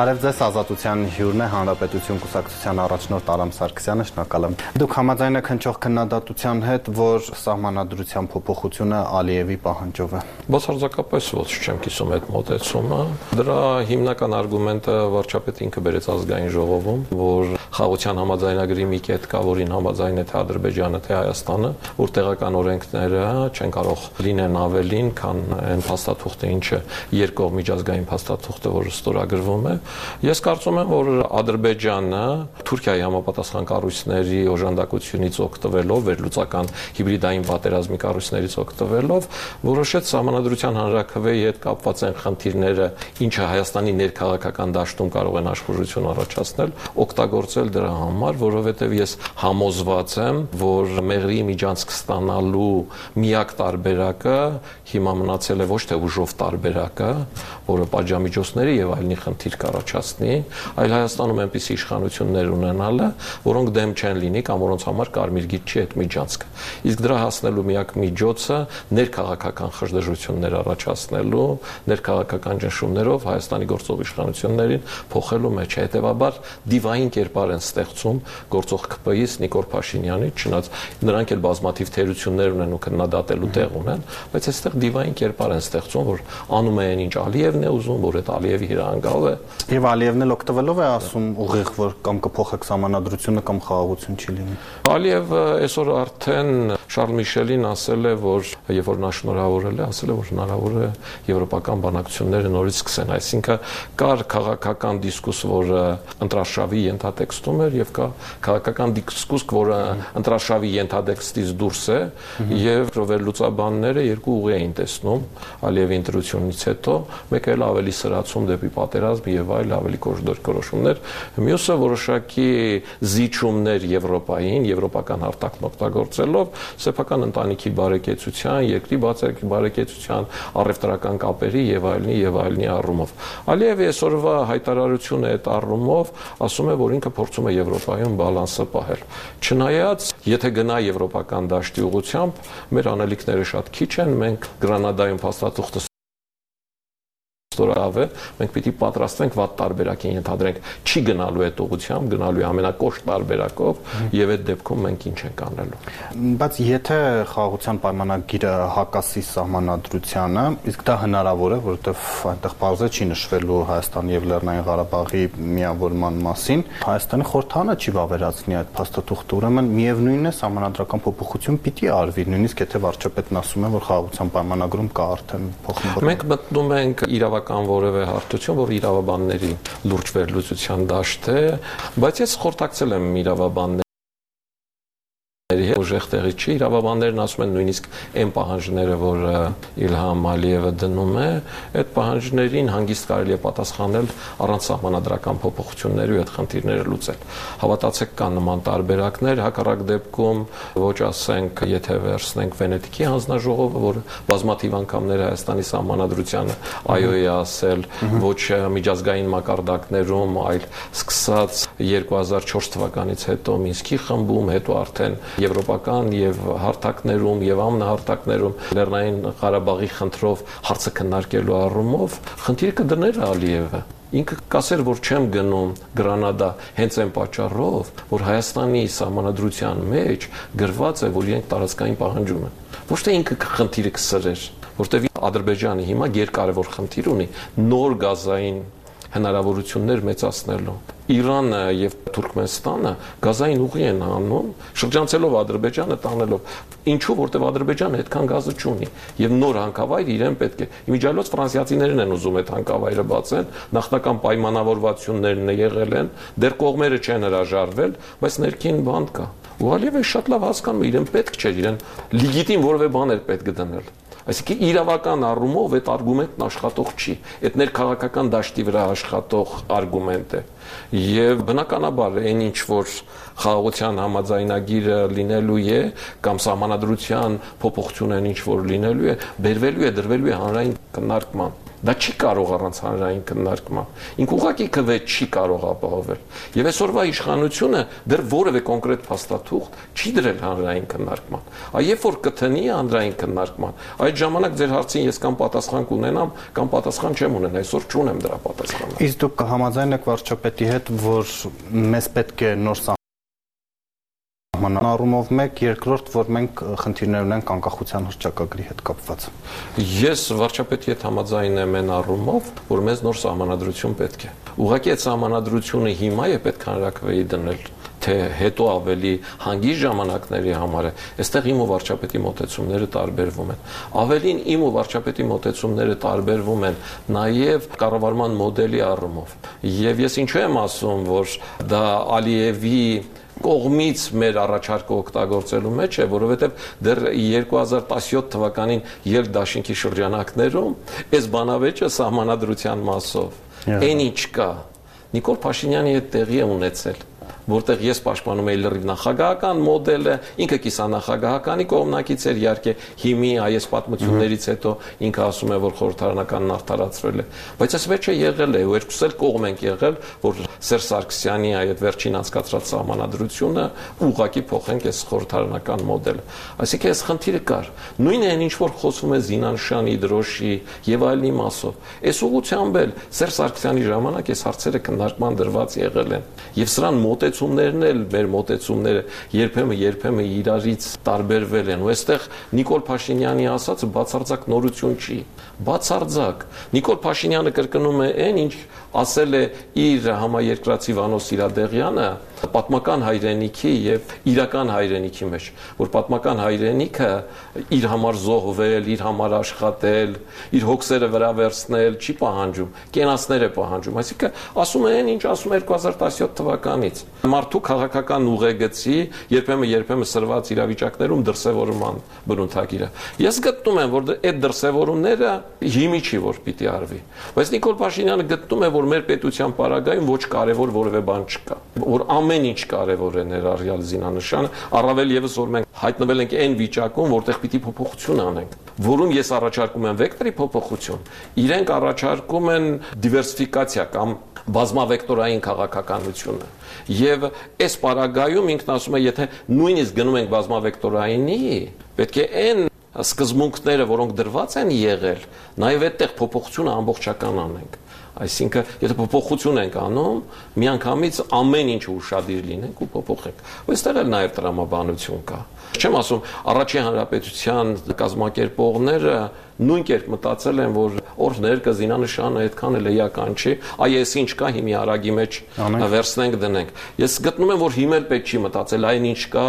Բարև ձեզ, Ազատության հյուրն է Հանրապետություն կուսակցության առաջնորդ Արամ Սարգսյանը, շնորհակալ եմ։ Դուք համաձայն եք հնչող քննադատության հետ, որ սահմանադրության փոփոխությունը Ալիևի պահանջով է։ Բացարձակապես ոչ չեմ կիսում այդ մոտեցումը։ Դրա հիմնական արգումենտը վարչապետ ինքը բերեց ազգային ժողովում, որ խաղաղության համաձայնագրի մի կետ կա, որին համաձայն է թե Ադրբեջանը, թե Հայաստանը, որ տեղական օրենքները չեն կարող լինեն ավելին, քան այն փաստաթուղթը, ինչը երկկողմ միջազգային փաստաթուղթը, որը ստորագրվում է։ Ես կարծում եմ, որ Ադրբեջանը Թուրքիայի համապատասխան կառույցների օժանդակությունից օգտվելով, վերլուծական հիբրիդային պատերազմի կառույցներից օգտվելով, որոշեց համանadrության հանրակրվեի հետ կապված այն խնդիրները, ինչը Հայաստանի ներքաղաքական դաշտում կարող են աշխուժություն առաջացնել, օգտագործել դրա համար, որովհետև ես համոզված եմ, որ մեղրի միջանցք ստանալու միակ տարբերակը հիմա մնացել է ոչ թե ուժով տարբերակը, որը պատժամիջոցների եւ այլնի խնդիր կառաջացնի, այլ Հայաստանում այնպիսի իշխանություններ ունենալը, որոնք դեմ չեն լինի կամ որոնց համար կարմիր գիծ չի այդ միջանցքը։ Իսկ դրա հասնելու միակ միջոցը ներքաղաքական խժդժություններ առաջացնելու, ներքաղաքական ճնշումներով Հայաստանի գործող իշխանություններին փոխելու մեջ է հետեւաբար դիվային կերպար են ստեղծում գործող ԿՊ-ից Նիկոլ Փաշինյանի, չնայած նրանք էլ բազմաթիվ թերություններ ունեն ու քննադատելու տեղ ունեն, բայց այստեղ դիվային կերպար են ստեղծում, որ անում այն ինչ Ալիևն է ուզում, որ այդ Ալիևի հիրանալով է։ Եվ Ալիևն էլ օգտվելով է ասում ուղիղ, որ կամ կփոխեք համանadrությունը կամ խաղաղություն չի լինի։ Ալիևը այսօր արդեն Շարլ Միշելին ասել է, որ երբ որ նա շնորհավորել է, ասել է, որ հնարավոր է եվրոպական բանակցությունները նորից սկսեն, այսինքն կար քաղաքական դիսկուս, որը ընտրաշավի ենթատեքստում էր եւ կա քաղաքական դիսկուս, որը ընտրաշավի ենթատեքստից դուրս է եւ վերլուծաբանները երկու ուղի էին տեսնում Ալիևի ընտրությունից հետո, մեկը էլ ավելի սրացում դեպի պատերազմ եւ այլ ավելի կորոշումներ, մյուսը որոշակի զիջումներ Եվրոպային, եվրոպական հարթակն օգտագործելով սեփական ընտանիքի բարեկեցության, երկրի բարեկեցության, առևտրական կապերի եւ այլնի եւ այլնի առումով։ Ալիևի այսօրվա հայտարարությունը այդ առումով ասում է, որ ինքը փորձում է Եվրոպայում բալանսը պահել։ Չնայած, եթե գնա եվրոպական դաշտի ուղությամբ, մեր անելիքները շատ քիչ են, մենք Գրանադայում փաստաթուղթը ստորավ է, մենք պիտի պատրաստվենք վատ տարբերակին ենթադրենք, չի գնալու այդ ուղությամբ, գնալու է ամենակոշտ տարբերակով եւ այդ դեպքում մենք ինչ ենք անելու։ Բայց եթե խաղաղության պայմանագիրը հակասի սահմանադրությանը, իսկ դա հնարավոր է, որովհետեւ այնտեղ բարձր չի նշվելու Հայաստանի եւ Լեռնային Ղարաբաղի միավորման մասին, Հայաստանի խորհրդանը չի վավերացնի այդ փաստաթուղթը, ուրեմն միևնույնն է սահմանադրական փոփոխություն պիտի արվի, նույնիսկ եթե վարչապետն ասում է, որ խաղաղության պայմանագրում կա արդեն փոխում։ Մենք մտնում ենք իրավական կան որևէ հարթություն, որ իրավաբանների լուրջ վերլուծության դաշտ է, բայց ես խորտակցել եմ իրավաբաններ հետ ուժեղ տեղի չի իրավաբաններն ասում են նույնիսկ այն պահանջները որ Իլհամ Ալիևը դնում է այդ պահանջներին հանգիստ կարելի է պատասխանել առանց սահմանադրական փոփոխությունների ու այդ խնդիրները լուծել հավատացեք կան նման տարբերակներ հակառակ դեպքում ոչ ասենք եթե վերցնենք Վենետիկի հանձնաժողովը որ բազմաթիվ անգամներ Հայաստանի սահմանադրությանը այո է ասել ոչ միջազգային մակարդակներում այլ սկսած 2004 թվականից հետո Մինսկի խմբում հետո արդեն եվրոպական եւ հարթակներում եւ ամնահարտակներում Լեռնային Ղարաբաղի խնդրով հարցը քննարկելու առումով խնդիրը կդներ Ալիևը ինքը կասեր որ չեմ գնում Գրանադա հենց այն պատճառով որ Հայաստանի սահմանադրության մեջ գրված է որ իրենք տարածքային պահանջում են ոչ թե ինքը խնդիրը կսրեր որտեվ Ադրբեջանը հիմա երկարևոր խնդիր ունի նոր գազային հնարավորություններ մեծացնելու Իրանը եւ Թուրքմենստանը գազային ուղի են անում, շրջանցելով Ադրբեջանը, տանելով։ Ինչու, որտեվ Ադրբեջանը այդքան գազը չունի եւ նոր հանքավայր իրեն պետք է։ Իմիջիալոց ֆրանսիացիներն են ուզում այդ հանքավայրը բացեն, նախնական պայմանավորվածություններն եղել են, դեռ կողմերը չեն հրաժարվել, բայց ներքին բանդ կա։ Ու Ալիևը շատ լավ հասկանում իրեն պետք չէ, իրեն լիգիտիմ որևէ բան էր պետք դնել Այսինքն իրավական առումով այդ արգումենտն աշխատող չի։ Այդ ներքաղաքական դաշտի վրա աշխատող արգումենտ է։ Եվ բնականաբար այն ինչ որ խաղաղության համաձայնագիրը լինելու է կամ սահմանադրության փոփոխությունն ինչ որ լինելու է, բերվելու է, դրվելու է հանրային քննարկման Դա չի կարող առանց հանրային քննարկման։ Ինք ուղակի քվե չի կարող ապահովել։ Եվ այսօրվա իշխանությունը դեռ որևէ կոնկրետ փաստաթուղթ չի դրել հանրային քննարկման։ Այ երբ որ կթնի հանրային քննարկման, այդ ժամանակ ձեր հարցին ես կամ պատասխան կունենամ, կամ պատասխան չեմ ունենա։ Այսօր չունեմ դրա պատասխանը։ Իսկ դուք կհամաձայնեք վարչապետի հետ, որ մեզ պետք է նոր սահման առումով մեկ, երկրորդ, որ մենք խնդիրներ ունենք անկախության հռչակագրի հետ կապված։ Ես վարչապետի հետ համաձայն եմ այն առումով, որ մեզ նոր սահմանադրություն պետք է։ Ուղղակի այդ սահմանադրությունը հիմա է պետք հանրակրվեի դնել թե հետո ավելի հանգիստ ժամանակների համար է, այստեղ իմ ու վարչապետի մոտեցումները տարբերվում են։ Ավելին իմ ու վարչապետի մոտեցումները տարբերվում են նաև կառավարման մոդելի առումով։ Եվ ես ինչու եմ ասում, որ դա Ալիևի կողմից մեր առաջարկը օգտագործելու մեջ է, որովհետև դեռ 2017 թվականին ել դաշինքի շրջանակներում այս բանավեճը սահմանադրության մասով այն ինչ կա Նիկոլ Փաշինյանի հետ տեղի է ունեցել որտեղ ես պաշտպանում էի լրիվ նախագահական մոդելը, ինքը կիսանախագահականի կողմնակից էր, իհարկե հիմի այս պատմություններից հետո ինքը ասում է, որ խորհրդարանականն արդարացրել է, բայց այս վերջը եղել է, ու երկուս էլ կողմ ենք եղել, որ Սերժ Սարգսյանի այդ վերջին անցկացրած սահմանադրությունը ուղակի փոխենք այս խորհրդարանական մոդելը։ Այսինքն այս խնդիրը կար։ Նույնը այն ինչ որ խոսում է Զինանշանի, Դրոշի եւ այլնի մասով։ Այս ուղղությամբ էլ Սերժ Սարգսյանի ժամանակ այս հարցերը քննարկման դրված եղել են։ Եվ սրան մոտեց մոտեցումներն էլ մեր մոտեցումները երբեմն երբեմն իրարից տարբերվել են ու այստեղ Նիկոլ Փաշինյանի ասածը բացարձակ նորություն չի բացարձակ Նիկոլ Փաշինյանը կրկնում է այն ինչ ասել է իր համաերկրացի Վանո Սիրադեղյանը պատմական հայրենիքի եւ իրական հայրենիքի մեջ, որ պատմական հայրենիքը իր համար զոհվել, իր համար աշխատել, իր հոգսերը վրա վերցնել չի պահանջում, կենացներ է պահանջում։ Այսինքն ասում են ինչ ասում 2017 թվականից։ Մարդու քաղաքական ուղեգծի երբեմն երբեմն սրված իրավիճակներում դրսևորման բնութագիրը։ Ես գտնում եմ, որ այդ դրսևորումները հիմի չի որ պիտի արվի։ Բայց Նիկոլ Փաշինյանը գտնում է, որ մեր պետության պարագայում ոչ կարևոր որևէ բան չկա, որ ամեն ինչ կարևոր է ներառյալ զինանշանը, առավել եւս որ մենք հայտնվել ենք այն վիճակում, որտեղ պիտի փոփոխություն անենք, որում ես առաջարկում եմ վեկտորի փոփոխություն, իրենք առաջարկում են դիվերսիֆիկացիա կամ բազմավեկտորային քաղաքականությունը եւ այս պարագայում ինքն ասում է եթե նույնիսկ գնում ենք բազմավեկտորայինի պետք է այն սկզբունքները, որոնք դրված են եղել, նաև այդտեղ փոփոխությունը ամբողջական անենք։ Այսինքն, եթե փոփոխություն ենք անում, միանգամից ամեն ինչ ուշադիր լինենք ու փոփոխենք։ Այստեղ էլ նաև տրամաբանություն կա։ Չեմ ասում, առաջի հանրապետության կազմակերպողները նույն կերպ մտածել են, որ օրհներ կզինանշանը այդքան էլ էական չի, այ ես ինչ կա հիմի արագի մեջ վերցնենք դնենք։ Ես գտնում եմ, որ հիմա էլ պետք չի մտածել, այն ինչ կա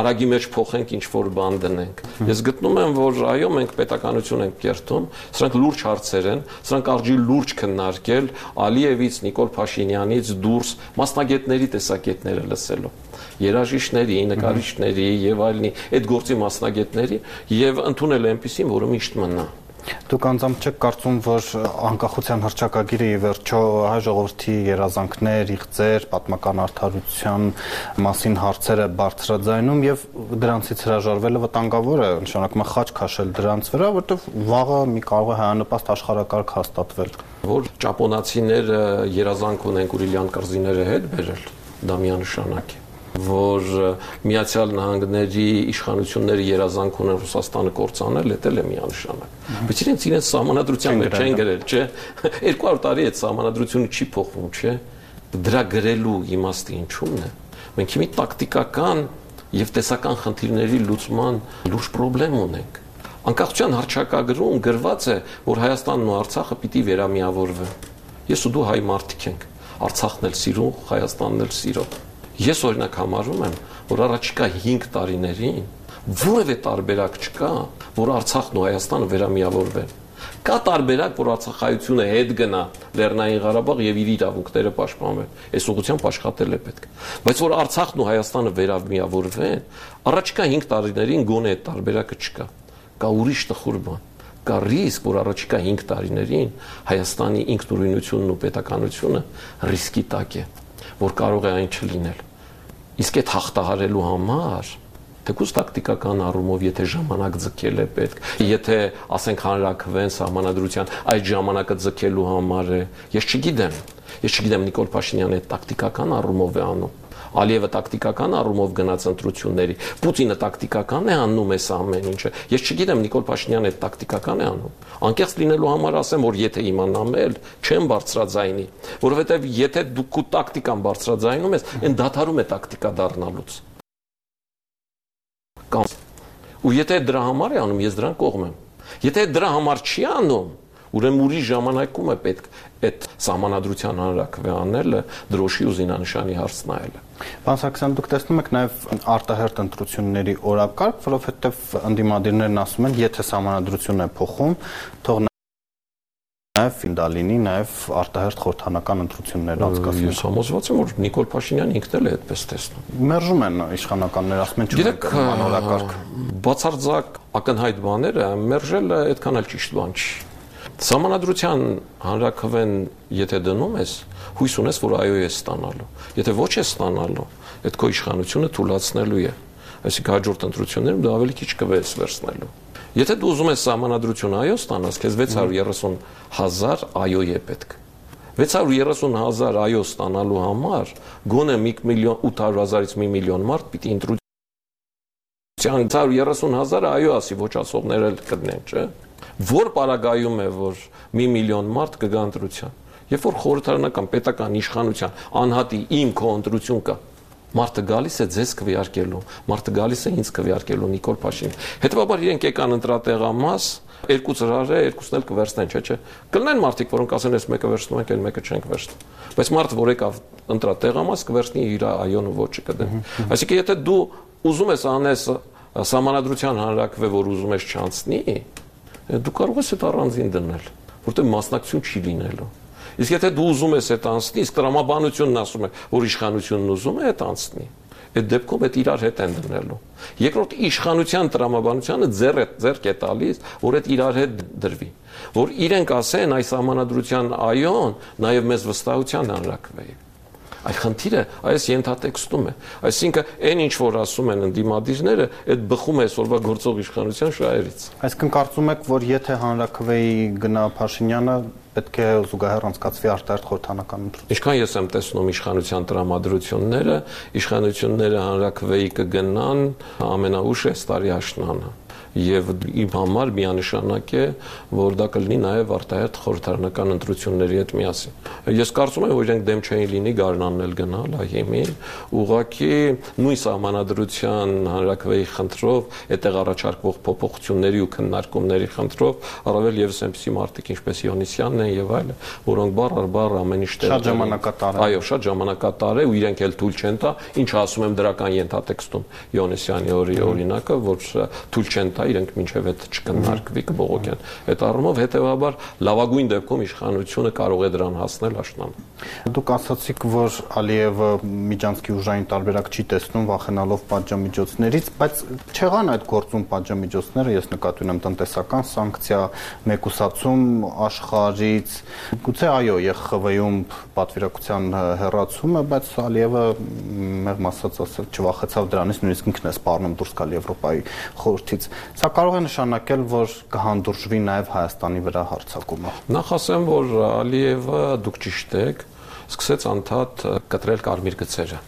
արագի մեջ փոխենք ինչ որ բան դնենք։ Ես գտնում եմ, որ այո, մենք պետականություն ենք կերտում, սրանք լուրջ հարցեր են, սրանք արժի լուրջ քննարկել Ալիևից, Նիկոլ Փաշինյանից դուրս մասնագետների տեսակետները լսելու երաժիշտների, նկարիչների եւ այլնի այդ գործի մասնագետների եւ ընդունել այնպեսին, որը միշտ մնա։ Դուք անձամբ չեք կարծում, որ անկախության հռչակագիրը ի վերջո հայ ժողովրդի երազանքներ, իղձեր, պատմական արդարության մասին հարցերը բարձրաձայնում եւ դրանցից հրաժարվելը վտանգավոր է, նշանակում է խաչ քաշել դրանց վրա, որտեղ վաղը մի կարող է հայանպաստ աշխարհակարգ հաստատվել։ Որ ճապոնացիները երազանք ունեն Կուրիլյան կղզիները հետ բերել, դա միանշանակ է որ Միացյալ Նահանգների իշխանությունները երազանք ունեն Ռուսաստանը կործանել, դա էլ է միանշանակ։ Բայց իրենց իրենց սահմանադրության մեջ չեն գրել, չէ։ 200 տարի այդ սահմանադրությունը չի փոխվում, չէ։ Դրա գրելու իմաստը ինչու՞մն է։ Մենք հիմի տակտիկական եւ տեսական խնդիրների լուծման լուրջ խնդրեմ ունենք։ Անկախության հռչակագրում գրված է, որ Հայաստանն ու Արցախը պիտի վերամիավորվեն։ Ես ու դու հայ մարդիկ ենք։ Արցախն էլ սիրում, Հայաստանն էլ սիրում Ես օրինակ համարում եմ, որ առաջիկա 5 տարիներին որևէ տարբերակ չկա, որ Արցախն ու Հայաստանը վերամիավորվեն։ Կա տարբերակ, որ Արցախայությունը հետ գնա Լեռնային Ղարաբաղ եւ իր իրավունքները պաշտպանվեն։ Այս ուղղությամբ աշխատել է պետք։ Բայց որ Արցախն ու Հայաստանը վերամիավորվեն, առաջիկա 5 տարիներին գոնե այդ տարբերակը չկա։ Կա ուրիշ տխուր բան կա ռիսկ, որ առաջիկա 5 տարիներին Հայաստանի ինքնուրույնությունն ու պետականությունը ռիսկի տակ է, որ կարող է այն չլինել Իսկ այդ հաղթահարելու համար թեկուզ տակտիկական առումով եթե ժամանակ ձգել է պետք, եթե ասենք հանրակվեն սահմանադրության այդ ժամանակը ձգելու համար է, ես չգիտեմ։ Ես չգիտեմ Նիկոլ Փաշինյանը այդ տակտիկական առումով է անում Ալիևը տակտիկական առումով գնաց ընտրությունների, Պուտինը տակտիկական է անում այս ամեն ինչը։ Ես չգիտեմ Նիկոլ Փաշինյանը այդ տակտիկական է անում։ Անկեղծ լինելու համար ասեմ, որ եթե իմանամ էլ, չեմ բարձրաձայնի, որովհետև եթե դու քո տակտիկան բարձրաձայնում ես, այն դադարում է տակտիկա դառնալուց։ Կամ ու եթե դրա համար է անում, ես դրան կողմ եմ։ Եթե դրա համար չի անում, ուրեմն ուրիշ ժամանակում է պետք այդ սահմանադրության հանրակրվե անելը դրոշի ու զինանշանի հարց նայելը։ Պարոն Սարգսյան, դուք տեսնում եք նաև արտահերտ ընտրությունների օրակարգ, որովհետև ընդդիմադիրներն ասում են, եթե համանadrությունն է փոխում, թող նաև Ֆինդալինի, նաև արտահերտ խորհրդանական ընտրություններ անցկացվեն։ Ես համոզված եմ, որ Նիկոլ Փաշինյանը ինքն էլ է այդպես տեսնում։ Մերժում են իշխանականները, ասում են չունենք անորակարգ։ Բացարձակ ակնհայտ բաները մերժելը այդքան էլ ճիշտ բան չի։ Սամանադրության հանրակրվեն եթե դնում ես, հույս ունես, որ այո ես ստանալու։ Եթե ոչ ես ստանալու, այդ քո իշխանությունը թույլատնելու է։ Այսինքն հաջորդ ընտրություններում դա ավելի քիչ կվես վերցնելու։ Եթե դու ուզում ես սահմանադրություն այո ստանաս, քեզ 630 հազար այո է պետք։ 630 հազար այո ստանալու համար գոնե 1 միլիոն 800 հազարից 1 միլիոն մարդ պիտի ընտրության 630 հազար այո ասի ոչ ասողներ էլ կդնեն, չէ՞ որ պարագայում է որ մի միլիոն մարդ կգա ընտրության երբ որ խորհրդարանական պետական իշխանության անհատի իմ քո ընտրություն կա մարդը գալիս է ձեզ քվեարկելու մարդը գալիս է ինձ քվեարկելու Նիկոլ Փաշին հետեւաբար իրենք եկան ընտրատեղամաս երկու ծրար է երկուսն էլ կվերցնեն չէ՞ չէ կլինեն մարդիկ որոնք ասեն ես մեկը վերցնում ենք այլ մեկը չենք վերցնում բայց մարդ որ եկավ ընտրատեղամաս կվերցնի իր այոն ու ոչը կդեն այսինքն եթե դու ուզում ես անես համանadrության հանրակրվե որ ուզում ես չանցնի դու կարող ես այդ առանձին դնել, որտեղ մասնակցություն չի լինելու։ Իսկ եթե դու ուզում ես այդ անցնի, իսկ տրամաբանությունն ասում է, որ իշխանությունն ուզում է այդ անցնի, այդ դեպքում այդ իրար հետ են դնելու։ Երկրորդ իշխանության տրամաբանությունը ձեռ է ձեռք է տալիս, որ այդ իրար հետ դրվի, որ իրենք ասեն այս համանadrության այոն նաև մեզ վստահության հանրակրվեի։ Այդ խնդիրը այս ենթատեքստում է։ Այսինքն այն ինչ որ ասում են ընդդիմադիրները, այդ բխում է այսօրվա գործող իշխանության շահերից։ Այսինքն կարծում եք, որ եթե հանրակրվեի գնա Փաշինյանը, պետք է զուգահեռ անցկացվի արտահերթ խորհրդանական ընտրություն։ Ինչքան ես եմ տեսնում իշխանության տրամադրությունները, իշխանությունները հանրակրվեի կգնան ամենաուշ է տարի աշնանը եւ իմ համար միանշանակ է, որ դա կլինի նաեւ արտահերթ խորհրդարանական ընտրությունների հետ միասին։ Ես կարծում եմ, որ իրենք դեմ չէին լինի գարնանն էլ գնալ այեմին, ուղղակի նույն սահմանադրության հանրակրվեի խնդրով, այդտեղ առաջարկվող փոփոխությունների ու քննարկումների խնդրով, առավել եւս այնպիսի մարդիկ, ինչպես Յոնիսյանն են եւ այլը, որոնք բառ առ բառ ամեն ինչ տեղ շատ ժամանակատար են։ Այո, շատ ժամանակատար է ու իրենք էլ թույլ չեն տա, ինչ ասում եմ դրական ենթատեքստում Յոնիսյանի օրինակը, որ թույլ չեն տա իրենք մինչև այդ չկնարկվի կբողոքեն։ Այդ առումով հետեւաբար լավագույն դեպքում իշխանությունը կարող է դրան հասնել աշնան։ Դուք ասացիք, որ Ալիևը Միջանցքի ուժային տարբերակ չի տեսնում վախենալով պատժամիջոցներից, բայց չեղան այդ գործում պատժամիջոցները, ես նկատի ունեմ տնտեսական սանկցիա, մեկուսացում աշխարից, գուցե այո, ԵԽՎ-ում պատվիրակության հերացումը, բայց Ալիևը մեղմ ասած ասած չվախեցավ դրանից, նույնիսկ ինքն է սպառնում դուրս գալ Եվրոպայի խորհրդից։ Սա կարող է նշանակել, որ կհանդուրժվի նաև Հայաստանի վրա հարձակումը։ Նախ ասեմ, որ Ալիևը դուք ճիշտ եք, սկսեց անդադ կտրել կարմիր գծերը։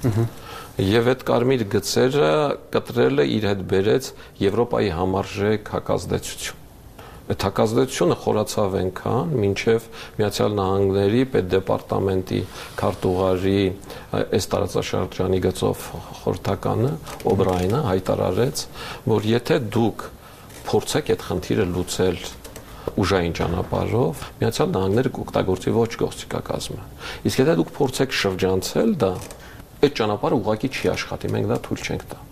Եվ այդ կարմիր գծերը կտրելը իր հետ բերեց Եվրոպայի համարժեք հակազդեցություն այդ հակազդեցությունը խորացավ այնքան, մինչև Միացյալ Նահանգների պետդեպարտամենտի քարտուղարի այս տարածաշրջանի գծով խորհրդականը Օբրայնը հայտարարեց, որ եթե դուք փորձեք այդ խնդիրը լուծել ուժային ճանապարհով Միացյալ Նահանգները կօգտագործի ոչ գործիքակազմը։ Իսկ եթե դուք փորձեք շրջանցել դա, այդ ճանապարհը ուղղակի չի աշխատի, մենք դա թույլ չենք տա։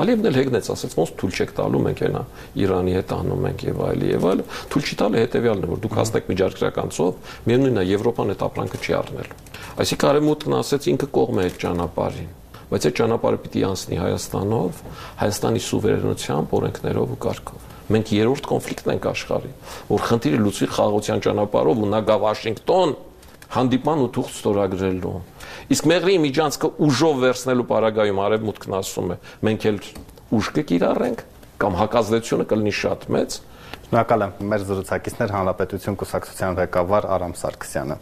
Ալիևն էլ հեգնեց, ասեց ոնց թույլ չեք տալու, մենք այնա Իրանի հետ անում ենք եւ այլի եւ այլ։ Թույլ չի տալը հետեւյալն է, որ դուք հասնեք միջարկրական ծով, միևնույնն է Եվրոպան այդ ապրանքը չի առնել։ Այսինքն արևմուտքն ասեց ինքը կողմ է այդ ճանապարհին բայց այդ ճանապարհը պիտի անցնի Հայաստանով, Հայաստանի սուվերենությամբ, օրենքներով ու կարգով։ Մենք երրորդ կոնֆլիկտն ենք աշխարհի, որ խնդիրը լուծվի խաղաղության ճանապարհով ու նա գա Վաշինգտոն հանդիպան ու թուղթ ստորագրելու։ Իսկ մեղրի միջանցքը ուժով վերցնելու պարագայում արևմուտքն ասում է, մենք էլ ուժ կկիրառենք կամ հակազդեցությունը կլինի շատ մեծ Շնորհակալ եմ մեր զրուցակիցներ Հանրապետություն կուսակցության ղեկավար Արամ Սարգսյանը